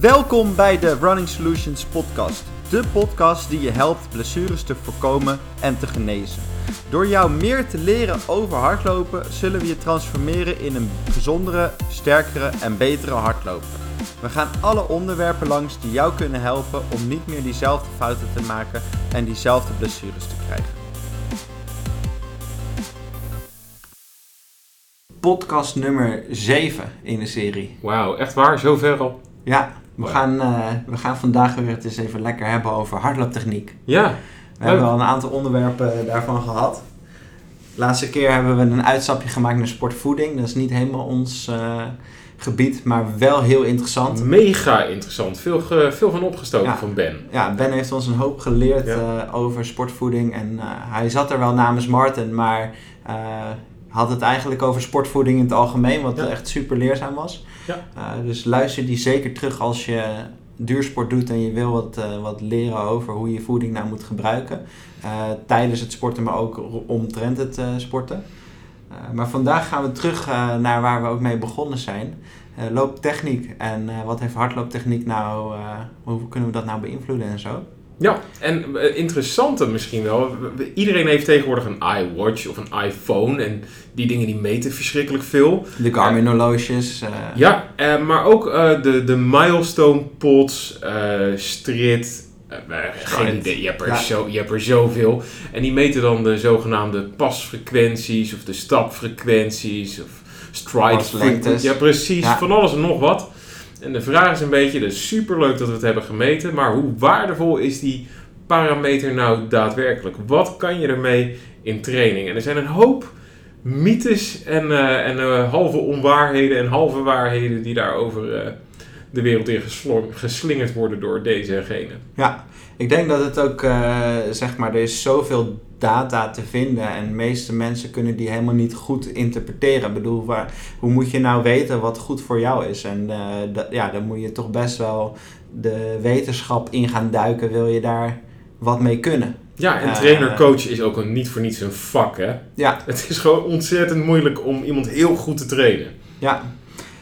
Welkom bij de Running Solutions podcast. De podcast die je helpt blessures te voorkomen en te genezen. Door jou meer te leren over hardlopen zullen we je transformeren in een gezondere, sterkere en betere hardloper. We gaan alle onderwerpen langs die jou kunnen helpen om niet meer diezelfde fouten te maken en diezelfde blessures te krijgen. Podcast nummer 7 in de serie. Wauw, echt waar? Zover al? Ja, we, gaan, eh, we gaan vandaag weer het eens even lekker hebben over hardlooptechniek. Ja. We Leuk. hebben al een aantal onderwerpen daarvan gehad. De laatste keer hebben we een uitstapje gemaakt naar sportvoeding. Dat is niet helemaal ons eh, gebied, maar wel heel interessant. Mega interessant. Veel, ge- veel van opgestoken Ja. van Ben. Ja, Ben heeft ons een hoop geleerd Ja. eh, over sportvoeding. En eh, hij zat er wel namens Martin, maar eh, had het eigenlijk over sportvoeding in het algemeen, wat Ja. echt super leerzaam was. Ja. Eh, dus luister die zeker terug als je duursport doet en je wil wat, eh, wat leren over hoe je voeding nou moet gebruiken. Eh, tijdens het sporten, maar ook omtrent het sporten. Maar vandaag gaan we terug naar waar we ook mee begonnen zijn. Looptechniek en wat heeft hardlooptechniek nou, hoe kunnen we dat nou beïnvloeden en zo. Ja, en eh, interessante misschien wel. we- we- Iedereen heeft tegenwoordig een iWatch of een iPhone. En die dingen die meten verschrikkelijk veel. De Garmin horloges. eh, Ja, eh, maar ook eh, de, de milestone pods, eh Strit. eh, eh, geen idee, je hebt, er Ja. zo, je hebt er zoveel. En die meten dan de zogenaamde pasfrequenties of de stapfrequenties of stride. Ja, precies, Ja. van alles en nog wat. En de vraag is een beetje, is superleuk dat we het hebben gemeten, maar hoe waardevol is die parameter nou daadwerkelijk? Wat kan je ermee in training? En er zijn een hoop mythes en, eh, en eh, halve onwaarheden en halve waarheden die daarover eh, de wereld in geslingerd worden door deze en gene. Ja, ik denk dat het ook, zeg maar, er is zoveel data te vinden en de meeste mensen kunnen die helemaal niet goed interpreteren. Ik bedoel, waar, hoe moet je nou weten wat goed voor jou is? En eh, dat, ja, dan moet je toch best wel de wetenschap in gaan duiken, wil je daar wat mee kunnen. Ja, en Eh, trainer-coach is ook een, niet voor niets een vak, hè? Ja, Het is gewoon ontzettend moeilijk om iemand heel goed te trainen. ja.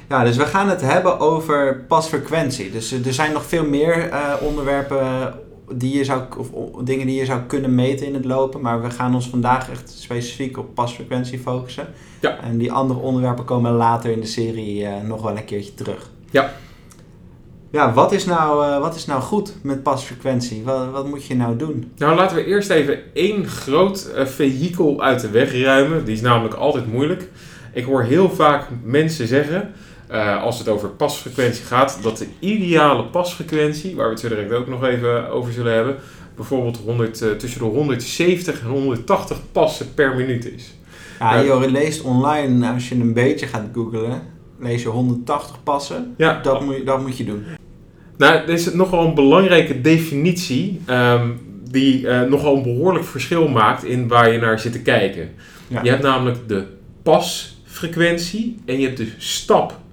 Ja, dus we gaan het hebben over pasfrequentie. Dus eh, er zijn nog veel meer eh, onderwerpen die je zou, of dingen die je zou kunnen meten in het lopen. Maar we gaan ons vandaag echt specifiek op pasfrequentie focussen. Ja. En die andere onderwerpen komen later in de serie eh, nog wel een keertje terug. Ja. Ja, wat is nou, eh, wat is nou goed met pasfrequentie? Wat, wat moet je nou doen? Nou, laten we eerst even één groot eh, vehikel uit de weg ruimen. Die is namelijk altijd moeilijk. Ik hoor heel vaak mensen zeggen, eh, als het over pasfrequentie gaat, dat de ideale pasfrequentie, waar we het zo direct ook nog even over zullen hebben, bijvoorbeeld 100, eh, tussen de 170 en 180 passen per minuut is. Ja, je leest online, als je een beetje gaat googlen, lees je 180 passen. Ja, Dat moet je, dat moet je doen. Nou, er is nogal een belangrijke definitie ehm, die nogal een behoorlijk verschil maakt in waar je naar zit te kijken. Ja. Je hebt namelijk de pasfrequentie en je hebt de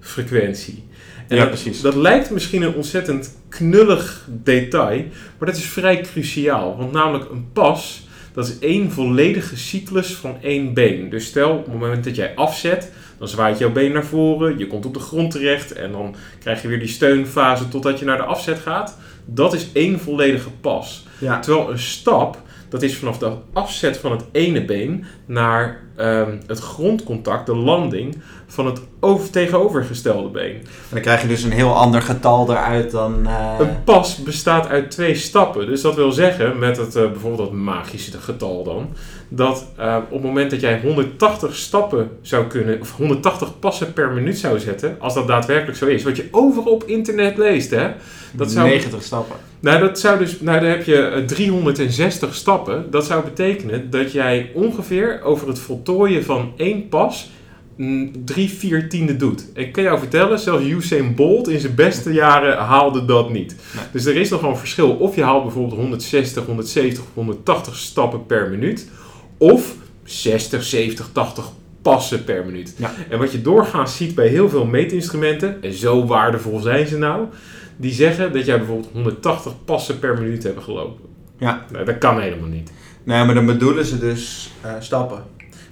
stapfrequentie. En Ja, dat, precies. dat lijkt misschien een ontzettend knullig detail, maar dat is vrij cruciaal. Want namelijk een pas, dat is één volledige cyclus van één been. Dus stel, op het moment dat jij afzet, dan zwaait jouw been naar voren, je komt op de grond terecht en dan krijg je weer die steunfase totdat je naar de afzet gaat. Dat is één volledige pas. Ja. Terwijl een stap, dat is vanaf de afzet van het ene been naar ehm, het grondcontact, de landing, van het over, tegenovergestelde been. En dan krijg je dus een heel ander getal eruit dan... eh, Een pas bestaat uit twee stappen. Dus dat wil zeggen, met het, eh, bijvoorbeeld dat magische getal dan, dat eh, op het moment dat jij 180 stappen zou kunnen, of 180 passen per minuut zou zetten, als dat daadwerkelijk zo is, wat je overal op internet leest, hè, dat zou 90 stappen. Nou, dat zou dus, nou, dan heb je eh, 360 stappen. Dat zou betekenen dat jij ongeveer over het voltooien van één pas mm, drie, vier tiende doet. Ik kan jou vertellen, zelfs Usain Bolt in zijn beste jaren haalde dat niet. Nee. Dus er is nogal een verschil. Of je haalt bijvoorbeeld 160, 170, 180 stappen per minuut. Of 60, 70, 80 passen per minuut. Ja. En wat je doorgaans ziet bij heel veel meetinstrumenten, en zo waardevol zijn ze nou, die zeggen dat jij bijvoorbeeld 180 passen per minuut hebt gelopen. Ja. Nou, dat kan helemaal niet. Nee, maar dan bedoelen ze dus eh, stappen.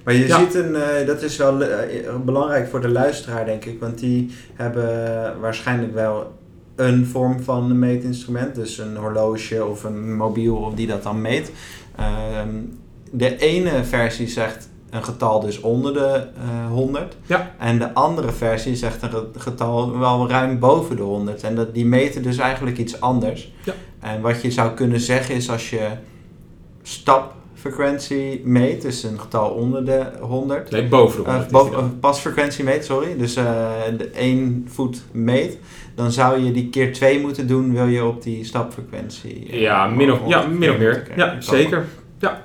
Maar je Ja. ziet een, eh, dat is wel eh, belangrijk voor de luisteraar, denk ik. Want die hebben waarschijnlijk wel een vorm van een meetinstrument. Dus een horloge of een mobiel of die dat dan meet. Ehm, de ene versie zegt een getal dus onder de eh 100. Ja. En de andere versie zegt een ge- getal wel ruim boven de 100. En dat, die meten dus eigenlijk iets anders. Ja. En wat je zou kunnen zeggen is als je stapfrequentie meet, dus een getal onder de 100. Nee, boven de Eh, 100 is boven- die dan. eh, pasfrequentie meet, sorry. Dus eh de één voet meet. Dan zou je die keer 2 moeten doen, wil je op die stapfrequentie. Ja, min of, ja, 100 min of meer. Ja, zeker.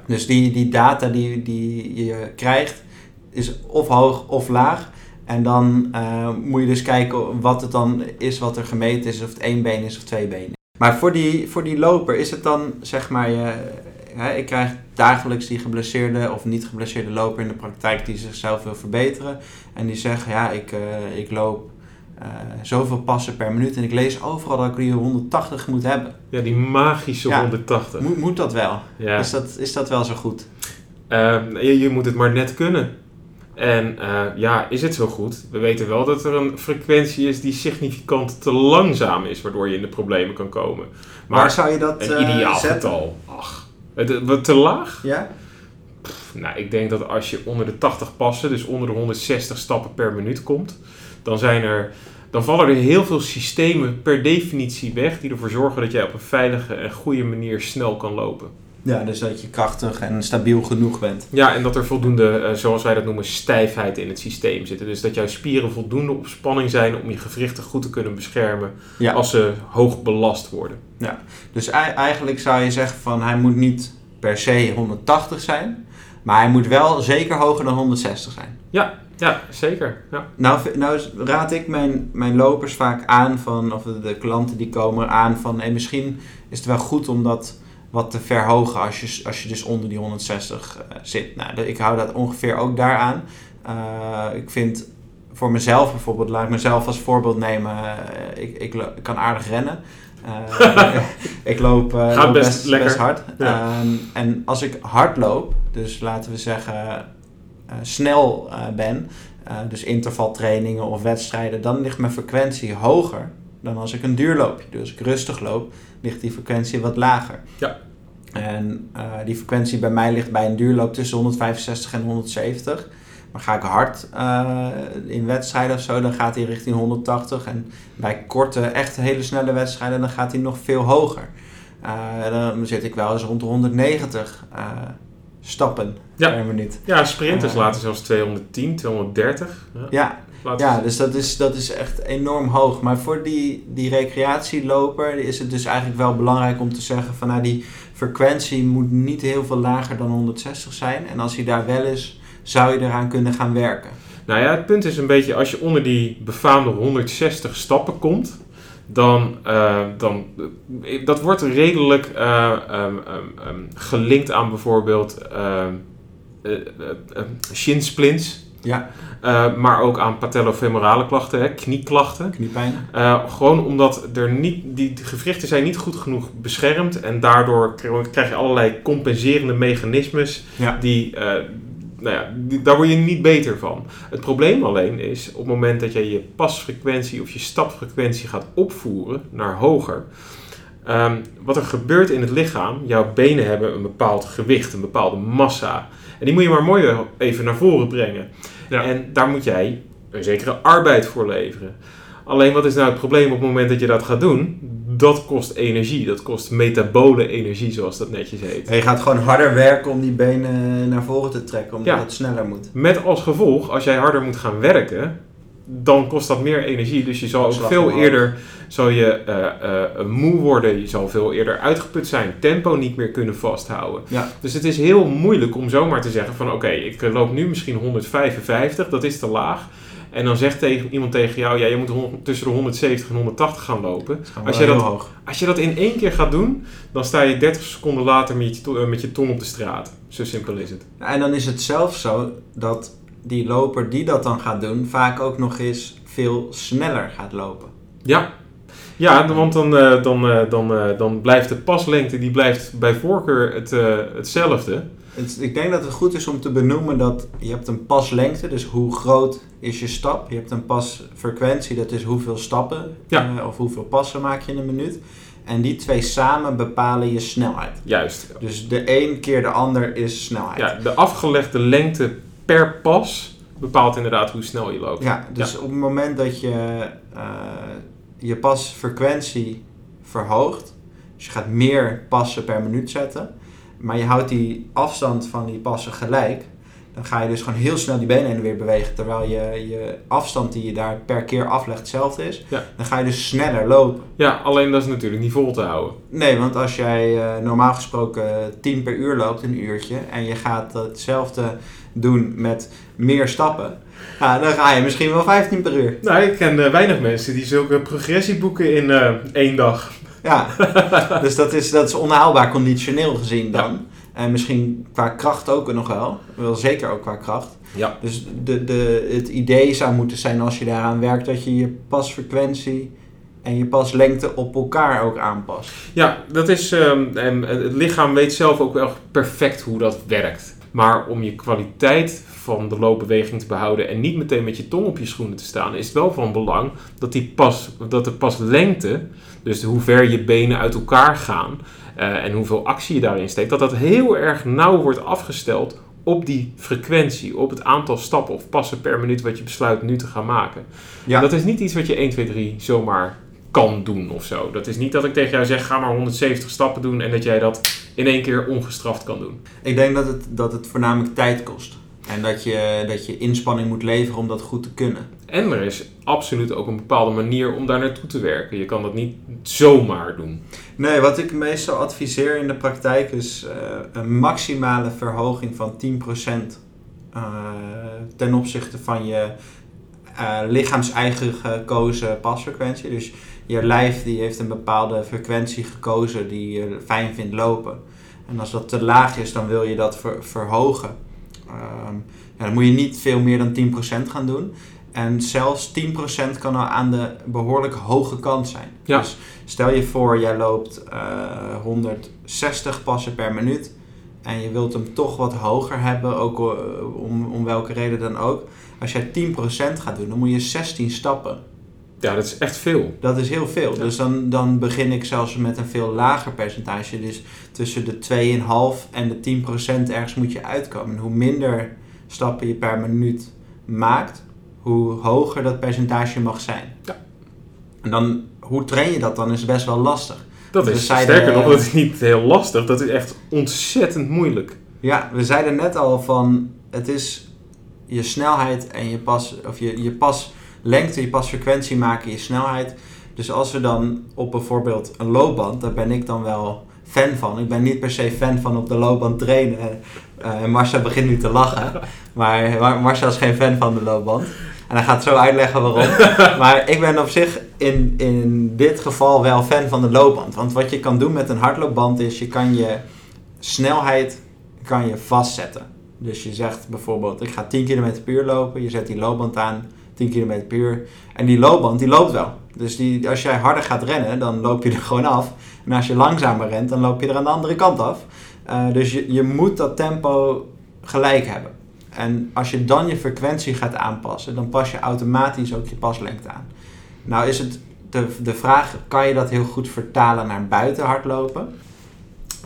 Dus die, die data die, die je krijgt, is of hoog of laag. En dan eh, moet je dus kijken wat het dan is wat er gemeten is, of het één been is of twee benen. Maar voor die, voor die loper is het dan, zeg maar, hè, ik krijg dagelijks die geblesseerde of niet geblesseerde loper in de praktijk die zichzelf wil verbeteren. En die zegt, ja, ik, eh, ik loop eh, zoveel passen per minuut en ik lees overal dat ik die 180 moet hebben. Ja, die magische Ja. 180. Moet, moet dat wel? Ja. Is, dat, is dat wel zo goed? Ehm, je, je moet het maar net kunnen. En eh, ja, is het zo goed? We weten wel dat er een frequentie is die significant te langzaam is, waardoor je in de problemen kan komen. Waar Maar zou je dat een eh, ideaal getal, ach, het, te laag? Ja? Nou, ik denk dat als je onder de 80 passen, dus onder de 160 stappen per minuut komt, dan zijn er, dan vallen er heel veel systemen per definitie weg die ervoor zorgen dat jij op een veilige en goede manier snel kan lopen. Ja, dus dat je krachtig en stabiel genoeg bent. Ja, en dat er voldoende, eh, zoals wij dat noemen, stijfheid in het systeem zit. Dus dat jouw spieren voldoende op spanning zijn om je gewrichten goed te kunnen beschermen Ja. als ze hoog belast worden. Dus ei- eigenlijk zou je zeggen van hij moet niet per se 180 zijn, maar hij moet wel zeker hoger dan 160 zijn. Ja, zeker. Ja. Nou, nou raad ik mijn, mijn lopers vaak aan van, of de, klanten die komen aan van, hey, misschien is het wel goed om dat wat te verhogen als je, als je dus onder die 160 eh, zit. Nou, ik hou dat ongeveer ook daaraan. Eh ik vind voor mezelf bijvoorbeeld, laat ik mezelf als voorbeeld nemen, eh, ik, ik, kan aardig rennen. Eh, ik loop, Gaat loop best best, lekker. best hard. Ja. Ehm, en als ik hard loop, dus laten we zeggen snel eh, ben, eh, dus intervaltrainingen of wedstrijden, dan ligt mijn frequentie hoger dan als ik een duurloopje doe. Als ik rustig loop, ligt die frequentie wat lager. Ja. En eh, die frequentie bij mij ligt bij een duurloop tussen 165 en 170. Maar ga ik hard eh, in wedstrijden of zo, dan gaat hij richting 180. En bij korte, echt hele snelle wedstrijden, dan gaat hij nog veel hoger. Eh, dan zit ik wel eens rond de 190 eh, stappen Ja. per minuut. ja, sprinters Eh. laten zelfs 210, 230. Ja, Ja, laten Ja, dus dat is, dat is echt enorm hoog. Maar voor die, die recreatieloper is het dus eigenlijk wel belangrijk om te zeggen van nou die frequentie moet niet heel veel lager dan 160 zijn. En als hij daar wel is, zou je eraan kunnen gaan werken. Nou ja, het punt is een beetje, als je onder die befaamde 160 stappen komt, dan, eh, dan eh, dat wordt redelijk eh, ehm, ehm, ehm, gelinkt aan bijvoorbeeld eh, shinsplints, Ja, maar ook aan patellofemorale klachten, hè, knieklachten. kniepijn. Gewoon omdat er niet, die gewrichten zijn niet goed genoeg beschermd en daardoor krijg je allerlei compenserende mechanismes Ja. die, nou ja, daar word je niet beter van. Het probleem alleen is op het moment dat je je pasfrequentie of je stapfrequentie gaat opvoeren naar hoger. ehm, wat er gebeurt in het lichaam, jouw benen hebben een bepaald gewicht, een bepaalde massa. En die moet je maar mooi even naar voren brengen. Ja. En daar moet jij een zekere arbeid voor leveren. Alleen wat is nou het probleem op het moment dat je dat gaat doen? Dat kost energie. Dat kost metabole energie, zoals dat netjes heet. Je gaat gewoon harder werken om die benen naar voren te trekken, omdat Ja. het sneller moet. Met als gevolg, als jij harder moet gaan werken, dan kost dat meer energie. Dus je zal ook veel eerder zal je, eh, eh, moe worden. Je zal veel eerder uitgeput zijn. Tempo niet meer kunnen vasthouden. Ja. Dus het is heel moeilijk om zomaar te zeggen van... Oké, ik eh, loop nu misschien 155, dat is te laag. En dan zegt tegen, iemand tegen jou... Ja, je moet tussen de 170 en 180 gaan lopen. Als je dat- hoog. Als je dat in één keer gaat doen... dan sta je 30 seconden later met je, eh, met je tong op de straat. Zo simpel is het. En dan is het zelfs zo dat die loper die dat dan gaat doen, vaak ook nog eens veel sneller gaat lopen. Ja, ja want dan, eh, dan, eh, dan, eh, dan blijft de paslengte die blijft bij voorkeur het, hetzelfde. Het, ik denk dat het goed is om te benoemen dat je hebt een paslengte, dus hoe groot is je stap. Je hebt een pasfrequentie, dat is hoeveel stappen Ja. eh, of hoeveel passen maak je in een minuut. En die twee samen bepalen je snelheid. Juist. Dus de een keer de ander is snelheid. Ja, de afgelegde lengte per pas bepaalt inderdaad hoe snel je loopt. Ja, dus op het moment dat je eh, je pasfrequentie verhoogt, dus je gaat meer passen per minuut zetten, maar je houdt die afstand van die passen gelijk, dan ga je dus gewoon heel snel die benen heen en weer bewegen, terwijl je, je afstand die je daar per keer aflegt hetzelfde is, Ja. dan ga je dus sneller lopen. Ja, alleen dat is natuurlijk niet vol te houden. Nee, want als jij eh, normaal gesproken 10 per uur loopt, een uurtje, en je gaat hetzelfde doen met meer stappen, dan ga je misschien wel 15 per uur. Nou, ik ken eh, weinig mensen die zulke progressie boeken in eh, één dag. Ja, dus dat is, dat is onhaalbaar conditioneel gezien dan. En misschien qua kracht ook nog wel. Wel zeker ook qua kracht. Ja. Dus de, de, het idee zou moeten zijn als je daaraan werkt dat je je pasfrequentie en je paslengte op elkaar ook aanpast. Ja, dat is. ehm, en het lichaam weet zelf ook wel perfect hoe dat werkt. Maar om je kwaliteit van de loopbeweging te behouden en niet meteen met je tong op je schoenen te staan, is het wel van belang dat, die pas, dat de paslengte, dus hoe ver je benen uit elkaar gaan eh, en hoeveel actie je daarin steekt, dat dat heel erg nauw wordt afgesteld op die frequentie, op het aantal stappen of passen per minuut wat je besluit nu te gaan maken. Ja. Dat is niet iets wat je 1, 2, 3 zomaar kan doen of zo. Dat is niet dat ik tegen jou zeg, ga maar 170 stappen doen en dat jij dat in één keer ongestraft kan doen. Ik denk dat het, dat het voornamelijk tijd kost. En dat je, dat je inspanning moet leveren om dat goed te kunnen. En er is absoluut ook een bepaalde manier om daar naartoe te werken. Je kan dat niet zomaar doen. Nee, wat ik meestal adviseer in de praktijk is eh, een maximale verhoging van 10% eh, ten opzichte van je eh lichaams-eigen gekozen pasfrequentie. Dus je lijf die heeft een bepaalde frequentie gekozen die je fijn vindt lopen. En als dat te laag is, dan wil je dat ver- verhogen. Ehm, ja, dan moet je niet veel meer dan 10% gaan doen. En zelfs 10% kan al aan de behoorlijk hoge kant zijn. Ja. Dus Stel je voor, jij loopt eh, 160 passen per minuut. En je wilt hem toch wat hoger hebben, ook eh, om, om welke reden dan ook. Als jij 10% gaat doen, dan moet je 16 stappen. Ja, dat is echt veel. Dat is heel veel. Ja. Dus dan, dan begin ik zelfs met een veel lager percentage. Dus tussen de 2,5 en de 10% ergens moet je uitkomen. En hoe minder stappen je per minuut maakt, hoe hoger dat percentage mag zijn. Ja. En dan, hoe train je dat dan, is best wel lastig. Dat is sterker nog, dat is niet heel lastig. Dat is echt ontzettend moeilijk. Ja, we zeiden net al van het is je snelheid en je pas, of je, je paslengte, je pasfrequentie maken je snelheid. Dus als we dan op bijvoorbeeld een loopband, daar ben ik dan wel fan van. Ik ben niet per se fan van op de loopband trainen. Eh Marcel begint nu te lachen, maar Mar- Marcel is geen fan van de loopband. En hij gaat zo uitleggen waarom. maar ik ben op zich in, in dit geval wel fan van de loopband. Want wat je kan doen met een hardloopband is, je kan je snelheid kan je vastzetten. Dus je zegt bijvoorbeeld, ik ga 10 km per uur lopen. Je zet die loopband aan, 10 km per uur. En die loopband, die loopt wel. Dus die, als jij harder gaat rennen, dan loop je er gewoon af. En als je langzamer rent, dan loop je er aan de andere kant af. Eh, dus je, je moet dat tempo gelijk hebben. En als je dan je frequentie gaat aanpassen, dan pas je automatisch ook je paslengte aan. Nou is het de, de vraag, kan je dat heel goed vertalen naar buiten hardlopen?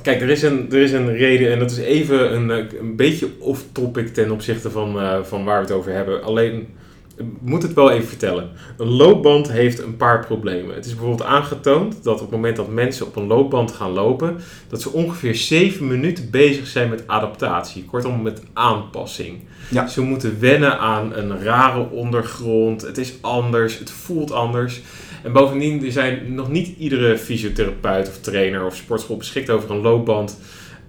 Kijk, er is een, er is een reden en dat is even een, een beetje off-topic ten opzichte van, eh, van waar we het over hebben. Alleen, moet het wel even vertellen. Een loopband heeft een paar problemen. Het is bijvoorbeeld aangetoond dat op het moment dat mensen op een loopband gaan lopen, dat ze ongeveer 7 minuten bezig zijn met adaptatie. Kortom, met aanpassing. Ja. Ze moeten wennen aan een rare ondergrond. Het is anders, het voelt anders. En bovendien er zijn nog niet iedere fysiotherapeut of trainer of sportschool beschikt over een loopband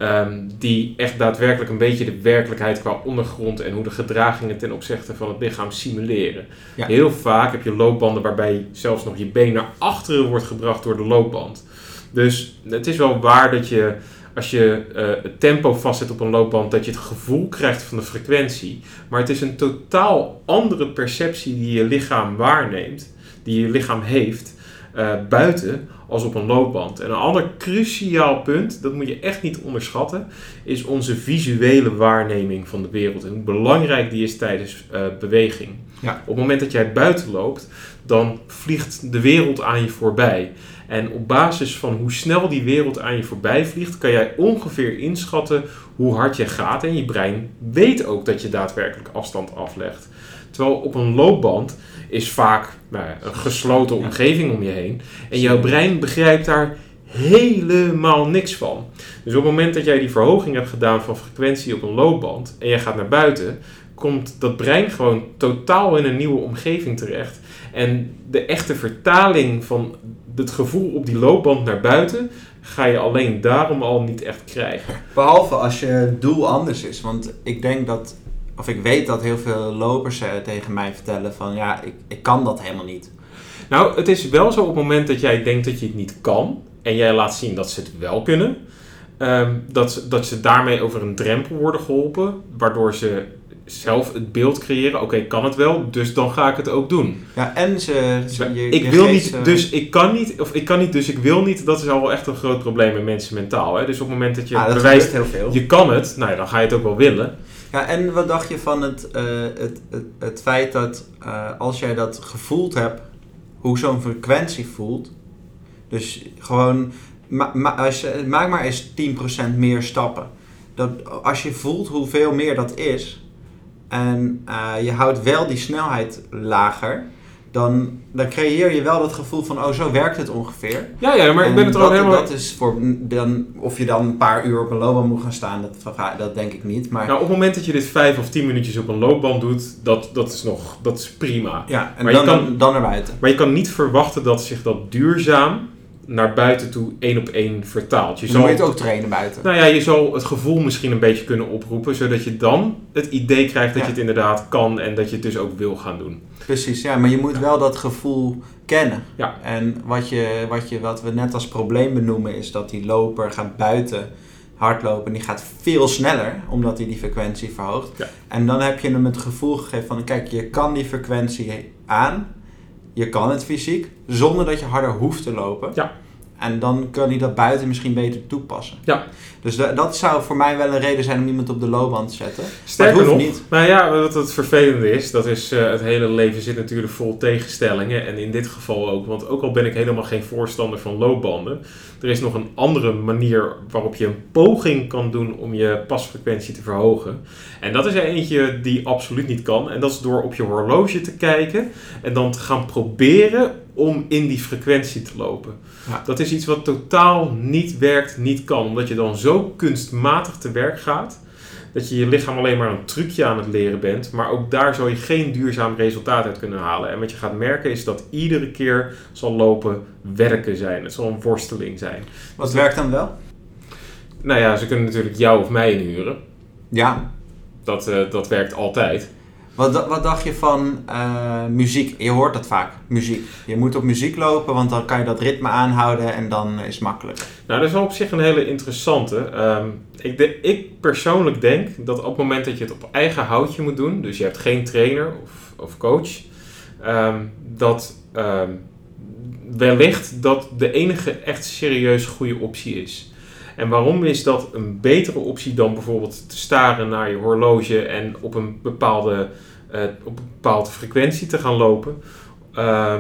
ehm, die echt daadwerkelijk een beetje de werkelijkheid qua ondergrond en hoe de gedragingen ten opzichte van het lichaam simuleren. Ja. Heel vaak heb je loopbanden waarbij zelfs nog je been naar achteren wordt gebracht door de loopband. Dus het is wel waar dat je als je eh, het tempo vastzet op een loopband, dat je het gevoel krijgt van de frequentie. Maar het is een totaal andere perceptie die je lichaam waarneemt, die je lichaam heeft, eh, buiten als op een loopband. En een ander cruciaal punt, dat moet je echt niet onderschatten, is onze visuele waarneming van de wereld. En hoe belangrijk die is tijdens uh, beweging. Ja. Op het moment dat jij buiten loopt, dan vliegt de wereld aan je voorbij. En op basis van hoe snel die wereld aan je voorbij vliegt, kan jij ongeveer inschatten hoe hard je gaat. En je brein weet ook dat je daadwerkelijk afstand aflegt. Terwijl op een loopband is vaak nou, een gesloten omgeving om je heen. En jouw brein begrijpt daar helemaal niks van. Dus op het moment dat jij die verhoging hebt gedaan van frequentie op een loopband en jij gaat naar buiten, komt dat brein gewoon totaal in een nieuwe omgeving terecht. En de echte vertaling van het gevoel op die loopband naar buiten ga je alleen daarom al niet echt krijgen. Behalve als je doel anders is. Want ik denk dat, of ik weet dat heel veel lopers eh, tegen mij vertellen van ja, ik, ik kan dat helemaal niet. Nou, het is wel zo op het moment dat jij denkt dat je het niet kan en jij laat zien dat ze het wel kunnen, ehm, dat, ze, dat ze daarmee over een drempel worden geholpen, waardoor ze zelf het beeld creëren. Oké, kan het wel, dus dan ga ik het ook doen. Ja, en ze... ze je, ik wil niet, dus ik kan niet, of ik kan niet, dus ik wil niet. Dat is al wel echt een groot probleem in mensen mentaal. Hè? Dus op het moment dat je ah, dat bewijst, heel veel. je kan het, nou ja, dan ga je het ook wel willen. Ja, en wat dacht je van het, uh, het, het, het, feit dat uh, als jij dat gevoeld hebt, hoe zo'n frequentie voelt, dus gewoon, ma, ma, als je, maak maar eens 10% meer stappen. Dat, als je voelt hoeveel meer dat is, en uh, je houdt wel die snelheid lager, dan, dan creëer je wel dat gevoel van, oh, zo werkt het ongeveer. Ja, ja, maar en ik ben het er ook helemaal... Dat is voor, dan, of je dan een paar uur op een loopband moet gaan staan, dat, dat denk ik niet. Maar... Nou, op het moment dat je dit vijf of tien minuutjes op een loopband doet, dat, dat is nog, dat is prima. Ja, en maar dan, je kan, dan naar buiten. Maar je kan niet verwachten dat zich dat duurzaam naar buiten toe één op één vertaalt. Je zal, moet je het ook trainen buiten. Nou ja, je zal het gevoel misschien een beetje kunnen oproepen, zodat je dan het idee krijgt dat je het inderdaad kan en dat je het dus ook wil gaan doen. Precies, ja, maar je moet wel dat gevoel kennen. Ja. En wat, je, wat, je, wat we net als probleem benoemen is dat die loper gaat buiten hardlopen. Die gaat veel sneller, omdat hij die frequentie verhoogt. Ja. En dan heb je hem het gevoel gegeven van, kijk, je kan die frequentie aan. Je kan het fysiek, zonder dat je harder hoeft te lopen. Ja. En dan kan hij dat buiten misschien beter toepassen. Ja. Dus dat zou voor mij wel een reden zijn om iemand op de loopband te zetten. Sterker nog, niet. nou ja, wat het vervelende is, dat is uh, het hele leven zit natuurlijk vol tegenstellingen. En in dit geval ook, want ook al ben ik helemaal geen voorstander van loopbanden, er is nog een andere manier waarop je een poging kan doen om je pasfrequentie te verhogen. En dat is er eentje die absoluut niet kan. En dat is door op je horloge te kijken en dan te gaan proberen om in die frequentie te lopen. Ja. Dat is iets wat totaal niet werkt, niet kan. Omdat je dan zo kunstmatig te werk gaat. Dat je je lichaam alleen maar een trucje aan het leren bent. Maar ook daar zal je geen duurzaam resultaat uit kunnen halen. En wat je gaat merken is dat iedere keer zal lopen werken zijn. Het zal een worsteling zijn. Wat werkt dan wel? Nou ja, ze kunnen natuurlijk jou of mij inhuren. Ja. Dat, uh, dat werkt altijd. Wat, wat dacht je van uh, muziek? Je hoort dat vaak, muziek. Je moet op muziek lopen, want dan kan je dat ritme aanhouden en dan is het makkelijk. Nou, dat is op zich een hele interessante. Um, ik, ik persoonlijk denk dat op het moment dat je het op eigen houtje moet doen, dus je hebt geen trainer of, of coach, um, dat um, wellicht dat de enige echt serieus goede optie is. En waarom is dat een betere optie dan bijvoorbeeld te staren naar je horloge en op een bepaalde, uh, op een bepaalde frequentie te gaan lopen? Uh,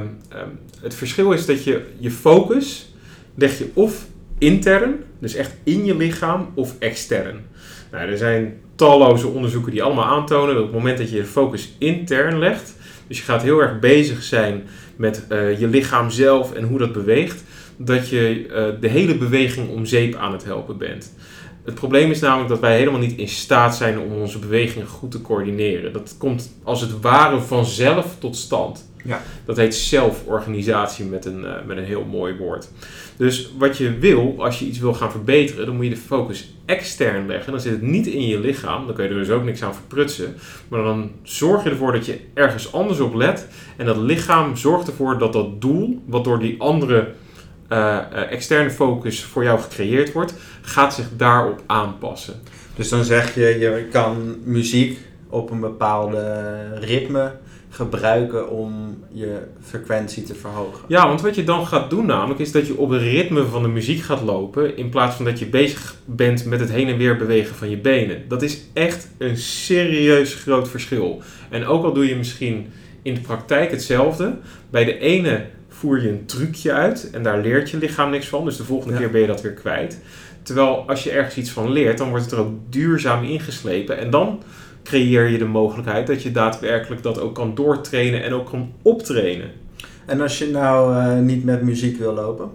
het verschil is dat je je focus leg je of intern, dus echt in je lichaam, of extern. Nou, er zijn talloze onderzoeken die allemaal aantonen dat op het moment dat je je focus intern legt, dus je gaat heel erg bezig zijn met uh, je lichaam zelf en hoe dat beweegt, dat je uh, de hele beweging om zeep aan het helpen bent. Het probleem is namelijk dat wij helemaal niet in staat zijn om onze bewegingen goed te coördineren. Dat komt als het ware vanzelf tot stand. Ja. Dat heet zelforganisatie met een, uh, met een heel mooi woord. Dus wat je wil, als je iets wil gaan verbeteren, dan moet je de focus extern leggen. Dan zit het niet in je lichaam, dan kun je er dus ook niks aan verprutsen. Maar dan zorg je ervoor dat je ergens anders op let. En dat lichaam zorgt ervoor dat dat doel, wat door die andere uh, externe focus voor jou gecreëerd wordt, gaat zich daarop aanpassen. Dus dan zeg je, je kan muziek op een bepaalde ritme gebruiken om je frequentie te verhogen. Ja, want wat je dan gaat doen namelijk is dat je op het ritme van de muziek gaat lopen in plaats van dat je bezig bent met het heen en weer bewegen van je benen. Dat is echt een serieus groot verschil. En ook al doe je misschien in de praktijk hetzelfde, bij de ene voer je een trucje uit en daar leert je lichaam niks van, dus de volgende Ja. keer ben je dat weer kwijt. Terwijl als je ergens iets van leert, dan wordt het er ook duurzaam ingeslepen en dan creëer je de mogelijkheid dat je daadwerkelijk dat ook kan doortrainen en ook kan optrainen. En als je nou eh, niet met muziek wil lopen?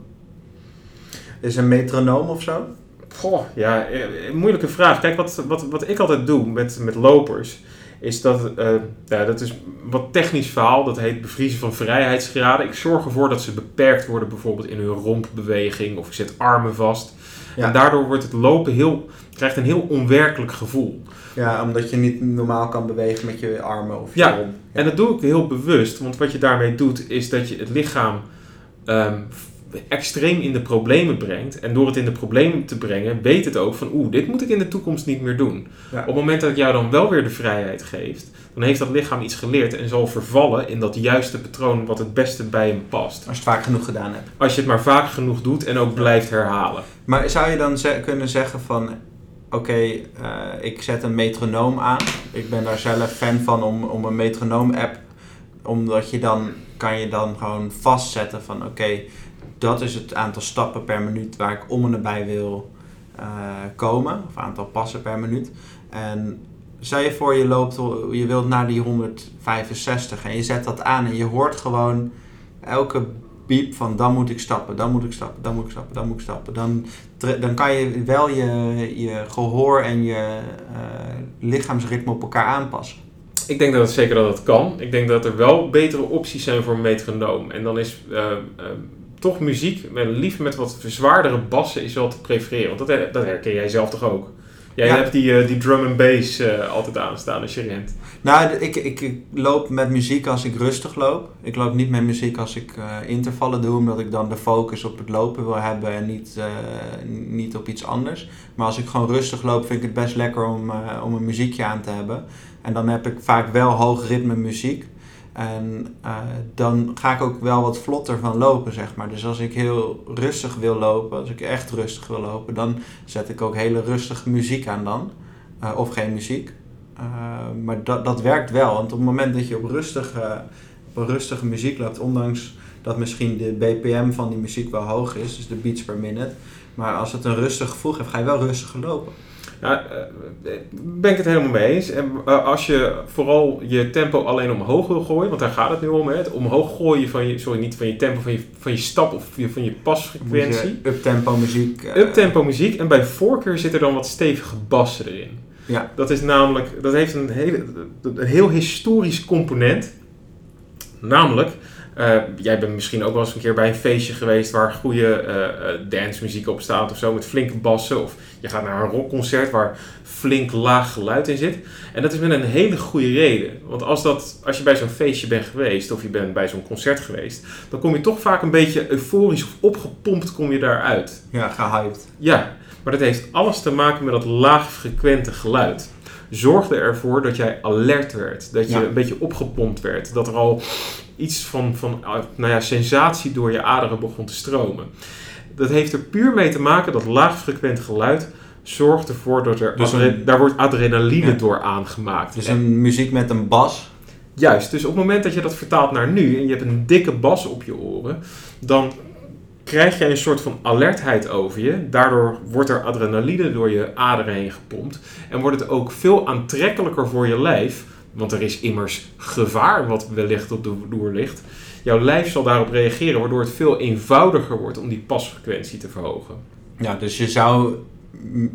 Is een metronoom of zo? Goh, ja, eh, een moeilijke vraag. Kijk, wat, wat, wat ik altijd doe met, met lopers, is dat, eh, ja, dat is wat technisch verhaal, dat heet bevriezen van vrijheidsgraden. Ik zorg ervoor dat ze beperkt worden, bijvoorbeeld in hun rompbeweging, of ik zet armen vast. Ja. En daardoor wordt het lopen heel, krijgt een heel onwerkelijk gevoel. Ja, omdat je niet normaal kan bewegen met je armen of je Ja, romp. En dat doe ik heel bewust, want wat je daarmee doet, is dat je het lichaam ehm, extreem in de problemen brengt. En door het in de problemen te brengen, weet het ook van, oeh, dit moet ik in de toekomst niet meer doen. Ja. Op het moment dat ik jou dan wel weer de vrijheid geeft, dan heeft dat lichaam iets geleerd en zal vervallen in dat juiste patroon wat het beste bij hem past. Als je het vaak genoeg gedaan hebt. Als je het maar vaak genoeg doet en ook blijft herhalen. Maar zou je dan ze- kunnen zeggen van... Oké, eh, ik zet een metronoom aan. Ik ben daar zelf fan van om, om een metronoom-app... Omdat je dan... Kan je dan gewoon vastzetten van... Oké, dat is het aantal stappen per minuut waar ik om en nabij wil eh, komen. Of aantal passen per minuut. En stel je voor je loopt... Je wilt naar die 165 en je zet dat aan en je hoort gewoon... Elke piep van dan moet ik stappen, dan moet ik stappen, dan moet ik stappen, dan moet ik stappen. Dan, dan kan je wel je, je gehoor en je eh, lichaamsritme op elkaar aanpassen. Ik denk dat het zeker dat het kan. Ik denk dat er wel betere opties zijn voor een metronoom. En dan is eh, toch muziek, liever met wat zwaardere bassen, is wel te prefereren. Want dat, dat herken jij zelf toch ook? Jij Ja. hebt die, eh, die drum en bass eh, altijd aanstaan als je rent. Nou, ik, ik, ik loop met muziek als ik rustig loop. Ik loop niet met muziek als ik eh, intervallen doe, omdat ik dan de focus op het lopen wil hebben en niet, niet op iets anders. Maar als ik gewoon rustig loop, vind ik het best lekker om, om een muziekje aan te hebben. En dan heb ik vaak wel hoog ritme muziek. En eh, dan ga ik ook wel wat vlotter van lopen, zeg maar. Dus als ik heel rustig wil lopen, als ik echt rustig wil lopen, dan zet ik ook hele rustige muziek aan dan. Eh, of geen muziek. Uh, maar dat, dat werkt wel, want op het moment dat je op rustige, op rustige muziek loopt, ondanks dat misschien de BPM van die muziek wel hoog is, dus de beats per minute, maar als het een rustig gevoel geeft, ga je wel rustiger lopen. Ja, eh, ben ik het helemaal mee eens. En eh, als je vooral je tempo alleen omhoog wil gooien, want daar gaat het nu om, hè, het omhoog gooien van je, sorry, niet van je tempo, van je, van je stap of van je pasfrequentie. Up-tempo muziek. eh, Uptempo muziek en bij voorkeur zit er dan wat stevige bassen erin. Ja. Dat is namelijk, dat heeft een, hele, een heel historisch component. Namelijk, eh, jij bent misschien ook wel eens een keer bij een feestje geweest waar goede eh, dancemuziek op staat of zo met flinke bassen. Of je gaat naar een rockconcert waar flink laag geluid in zit. En dat is met een hele goede reden. Want als, dat, als je bij zo'n feestje bent geweest of je bent bij zo'n concert geweest, dan kom je toch vaak een beetje euforisch of opgepompt kom je daaruit. Ja, gehyped. Ja, maar dat heeft alles te maken met dat laagfrequente geluid. Zorgde ervoor dat jij alert werd, dat je Ja. een beetje opgepompt werd, dat er al iets van, van uh, nou ja, sensatie door je aderen begon te stromen. Dat heeft er puur mee te maken dat laagfrequent geluid zorgt ervoor dat er Dus een- daar wordt adrenaline Ja. door aangemaakt. Dus En- een muziek met een bas. Juist, dus op het moment dat je dat vertaalt naar nu en je hebt een dikke bas op je oren, dan krijg je een soort van alertheid over je. Daardoor wordt er adrenaline door je aderen heen gepompt en wordt het ook veel aantrekkelijker voor je lijf, want er is immers gevaar wat wellicht op de loer ligt. Jouw lijf zal daarop reageren, waardoor het veel eenvoudiger wordt om die pasfrequentie te verhogen. Ja, dus je zou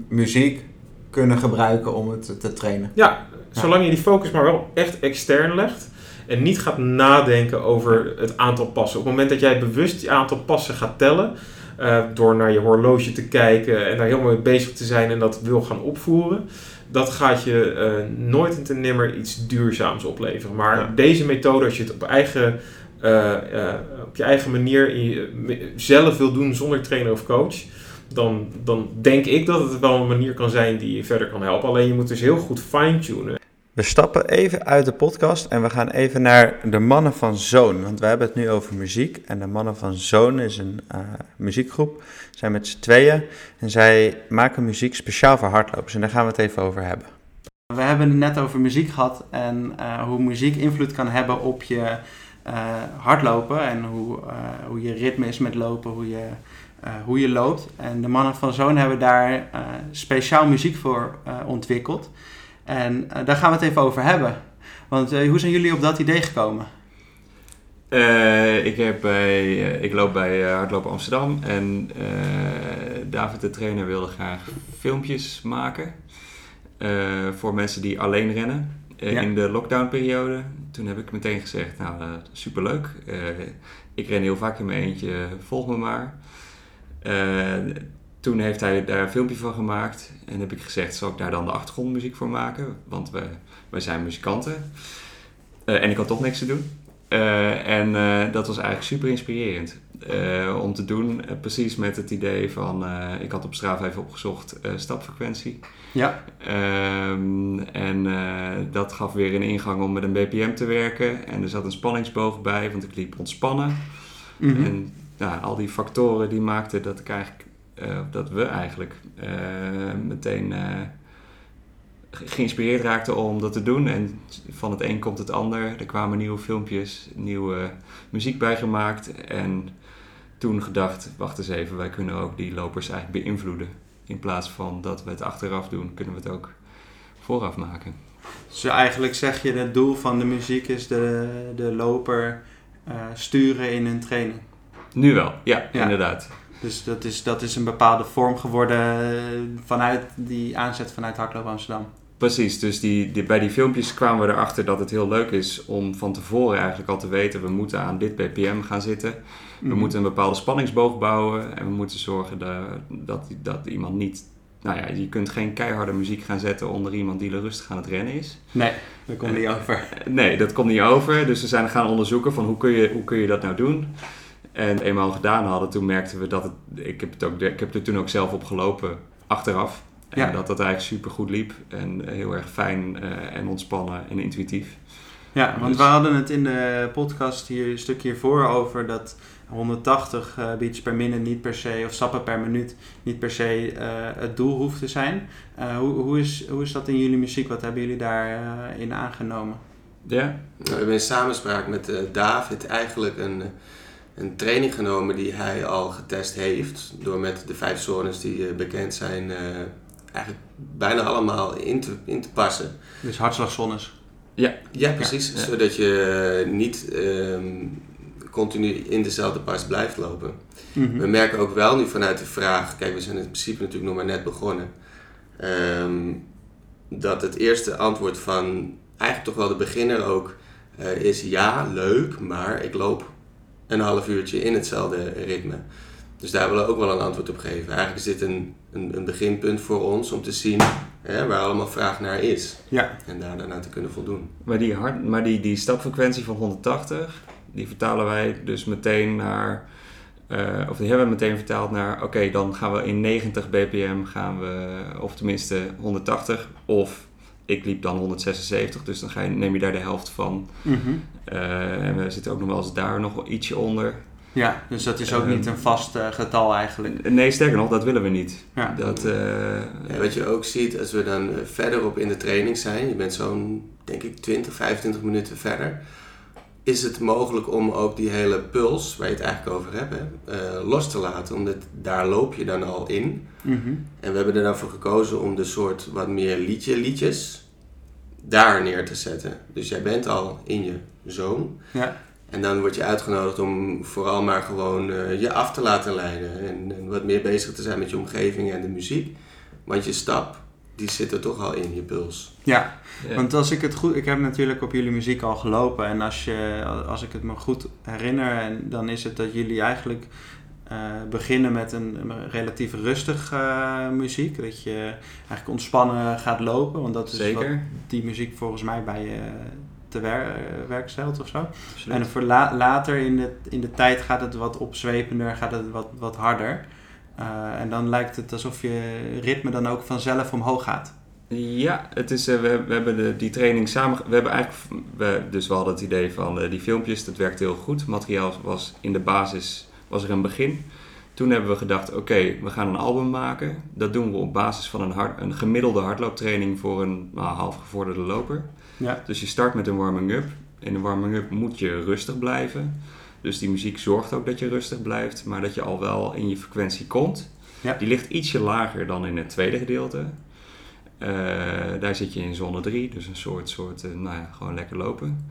muziek kunnen gebruiken om het te trainen. Ja, zolang je die focus maar wel echt extern legt en niet gaat nadenken over het aantal passen. Op het moment dat jij bewust je aantal passen gaat tellen, eh, door naar je horloge te kijken en daar helemaal mee bezig te zijn en dat wil gaan opvoeren, dat gaat je eh, nooit en ten nimmer iets duurzaams opleveren. Maar Ja. deze methode, als je het op, eigen, eh, op je eigen manier je- zelf wil doen zonder trainer of coach, dan, dan denk ik dat het wel een manier kan zijn die je verder kan helpen. Alleen je moet dus heel goed fine-tunen. We stappen even uit de podcast en we gaan even naar de Mannen van Zoon. Want we hebben het nu over muziek. En de Mannen van Zoon is een uh, muziekgroep. Zijn met z'n tweeën. En zij maken muziek speciaal voor hardlopers. En daar gaan we het even over hebben. We hebben het net over muziek gehad. En uh, hoe muziek invloed kan hebben op je uh, hardlopen. En hoe, hoe je ritme is met lopen. Hoe je, hoe je loopt. En de Mannen van Zoon hebben daar speciaal muziek voor ontwikkeld. En uh, daar gaan we het even over hebben. Want uh, hoe zijn jullie op dat idee gekomen? Uh, ik, heb bij, ik loop bij Hardlopen Amsterdam en David de trainer wilde graag filmpjes maken voor mensen die alleen rennen ja. in de lockdownperiode. Toen heb ik meteen gezegd, nou superleuk, ik ren heel vaak in mijn eentje, volg me maar. Toen heeft hij daar een filmpje van gemaakt. En heb ik gezegd, zal ik daar dan de achtergrondmuziek voor maken? Want we, wij zijn muzikanten. Uh, en ik had toch niks te doen. Uh, en uh, dat was eigenlijk super inspirerend. om te doen, precies met het idee van... ik had op Strava even opgezocht stapfrequentie. Ja. Um, en dat gaf weer een ingang om met een BPM te werken. En er zat een spanningsboog bij, want ik liep ontspannen. Mm -hmm. En nou, al die factoren die maakten dat ik eigenlijk dat we eigenlijk uh, meteen uh, geïnspireerd raakten om dat te doen. En van het een komt het ander. Er kwamen nieuwe filmpjes, nieuwe muziek bijgemaakt. En toen gedacht, wacht eens even, wij kunnen ook die lopers eigenlijk beïnvloeden. In plaats van dat we het achteraf doen, kunnen we het ook vooraf maken. Dus eigenlijk zeg je, het doel van de muziek is de, de loper sturen in een training? Nu wel, ja, ja. inderdaad. Dus dat is, dat is een bepaalde vorm geworden eh, vanuit die aanzet vanuit Hardloop Amsterdam. Precies, dus die, die, bij die filmpjes kwamen we erachter dat het heel leuk is om van tevoren eigenlijk al te weten, we moeten aan dit BPM gaan zitten. We mhm. moeten een bepaalde spanningsboog bouwen en we moeten zorgen dat, dat, dat iemand niet nou ja, je kunt geen keiharde muziek gaan zetten onder iemand die rustig aan het rennen is. Nee, dat komt niet over. Nee, dat komt niet over. Dus we zijn gaan onderzoeken van hoe kun je, hoe kun je dat nou doen. En eenmaal gedaan hadden, toen merkten we dat het. Ik heb, het ook, ik heb er toen ook zelf op gelopen achteraf. En ja. dat dat eigenlijk super goed liep. En heel erg fijn uh, en ontspannen en intuïtief. Ja, want dus, we hadden het in de podcast hier een stukje hiervoor over dat 180 uh, beats per minuut niet per se, of stappen per minuut niet per se uh, het doel hoeft te zijn. Uh, hoe, hoe, is, hoe is dat in jullie muziek? Wat hebben jullie daarin in aangenomen? Ja, nou, we hebben in samenspraak met David eigenlijk een een training genomen die hij al getest heeft. Door met de vijf zones die uh, bekend zijn, uh, eigenlijk bijna allemaal in te, in te passen. Dus hartslagzones? Ja. Ja, precies. Ja. Zodat je niet um, continu in dezelfde pas blijft lopen. Mm -hmm. We merken ook wel nu vanuit de vraag, kijk we zijn in principe natuurlijk nog maar net begonnen. Um, dat het eerste antwoord van eigenlijk toch wel de beginner ook uh, is ja, leuk, maar ik loop een half uurtje in hetzelfde ritme. Dus daar willen we ook wel een antwoord op geven. Eigenlijk is dit een, een, een beginpunt voor ons om te zien hè, waar allemaal vraag naar is. Ja. En daar daarna te kunnen voldoen. Maar die, hard, maar die, die stapfrequentie van 180, die vertalen wij dus meteen naar... Uh, of die hebben we meteen vertaald naar, oké, dan gaan we in 90 bpm gaan we, of tenminste 180, of ik liep dan 176, dus dan ga je, neem je daar de helft van. Mm -hmm. uh, en we zitten ook nog wel eens daar nog wel ietsje onder. Ja, dus dat is ook niet een vast uh, getal eigenlijk. Nee, sterker nog, dat willen we niet. Ja. Dat, uh, ja, wat je ook ziet, als we dan verderop in de training zijn, je bent zo'n, denk ik, 20, 25 minuten verder, is het mogelijk om ook die hele puls, waar je het eigenlijk over hebt, uh, los te laten. Omdat daar loop je dan al in. Mm -hmm. En we hebben er dan voor gekozen om de soort wat meer liedje liedjes daar neer te zetten. Dus jij bent al in je zone. Ja. En dan word je uitgenodigd om vooral maar gewoon uh, je af te laten leiden. En, en, wat meer bezig te zijn met je omgeving en de muziek. Want je stap, die zit er toch al in je puls. Ja, ja. want als ik het goed... Ik heb natuurlijk op jullie muziek al gelopen. En als, je, als ik het me goed herinner... En dan is het dat jullie eigenlijk uh, beginnen met een, een relatief rustig uh, muziek. Dat je eigenlijk ontspannen gaat lopen. Want dat is Zeker. wat die muziek volgens mij bij je te wer werk stelt of zo. Absoluut. En voor la later in de, in de tijd gaat het wat opzwepender, gaat het wat, wat harder. Uh, en dan lijkt het alsof je ritme dan ook vanzelf omhoog gaat. Ja, het is, uh, we, we, hebben de, die training samen. We hebben eigenlijk. We, dus we hadden het idee van uh, die filmpjes, dat werkt heel goed. Materiaal was in de basis was er een begin. Toen hebben we gedacht, oké, okay, we gaan een album maken. Dat doen we op basis van een, hard, een gemiddelde hardlooptraining voor een nou, half gevorderde loper. Ja. Dus je start met een warming-up. In een warming-up moet je rustig blijven. Dus die muziek zorgt ook dat je rustig blijft, maar dat je al wel in je frequentie komt. Ja. Die ligt ietsje lager dan in het tweede gedeelte. Uh, daar zit je in zone 3, dus een soort, soort uh, nou ja, gewoon lekker lopen.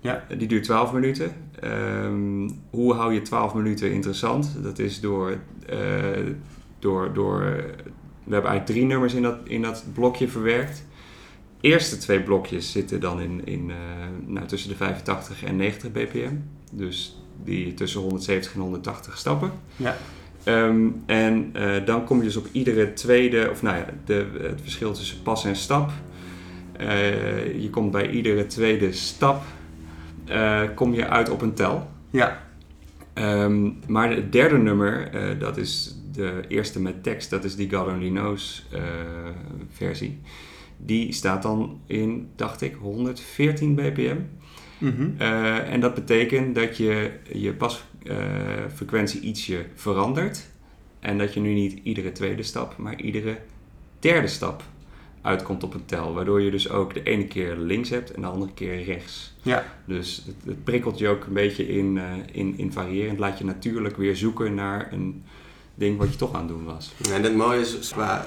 Ja. Uh, die duurt 12 minuten. Um, hoe hou je 12 minuten interessant? Dat is door, door, door we hebben eigenlijk drie nummers in dat, in dat blokje verwerkt. De eerste twee blokjes zitten dan in, in nou, tussen de 85 en 90 bpm. Dus die tussen 170 en 180 stappen. Ja. Um, en uh, dan kom je dus op iedere tweede, of nou ja, de, het verschil tussen pas en stap. Uh, je komt bij iedere tweede stap, uh, kom je uit op een tel. Ja. Um, maar het derde nummer, dat is de eerste met tekst, dat is die God Only Knows versie. Die staat dan in, dacht ik, 114 bpm. Mm -hmm. uh, en dat betekent dat je je pasfrequentie uh, ietsje verandert. En dat je nu niet iedere tweede stap, maar iedere derde stap uitkomt op een tel. Waardoor je dus ook de ene keer links hebt en de andere keer rechts. Ja. Dus het, het prikkelt je ook een beetje in, uh, in, in variëren. Het laat je natuurlijk weer zoeken naar een ding wat je toch aan het doen was. En het mooie is, qua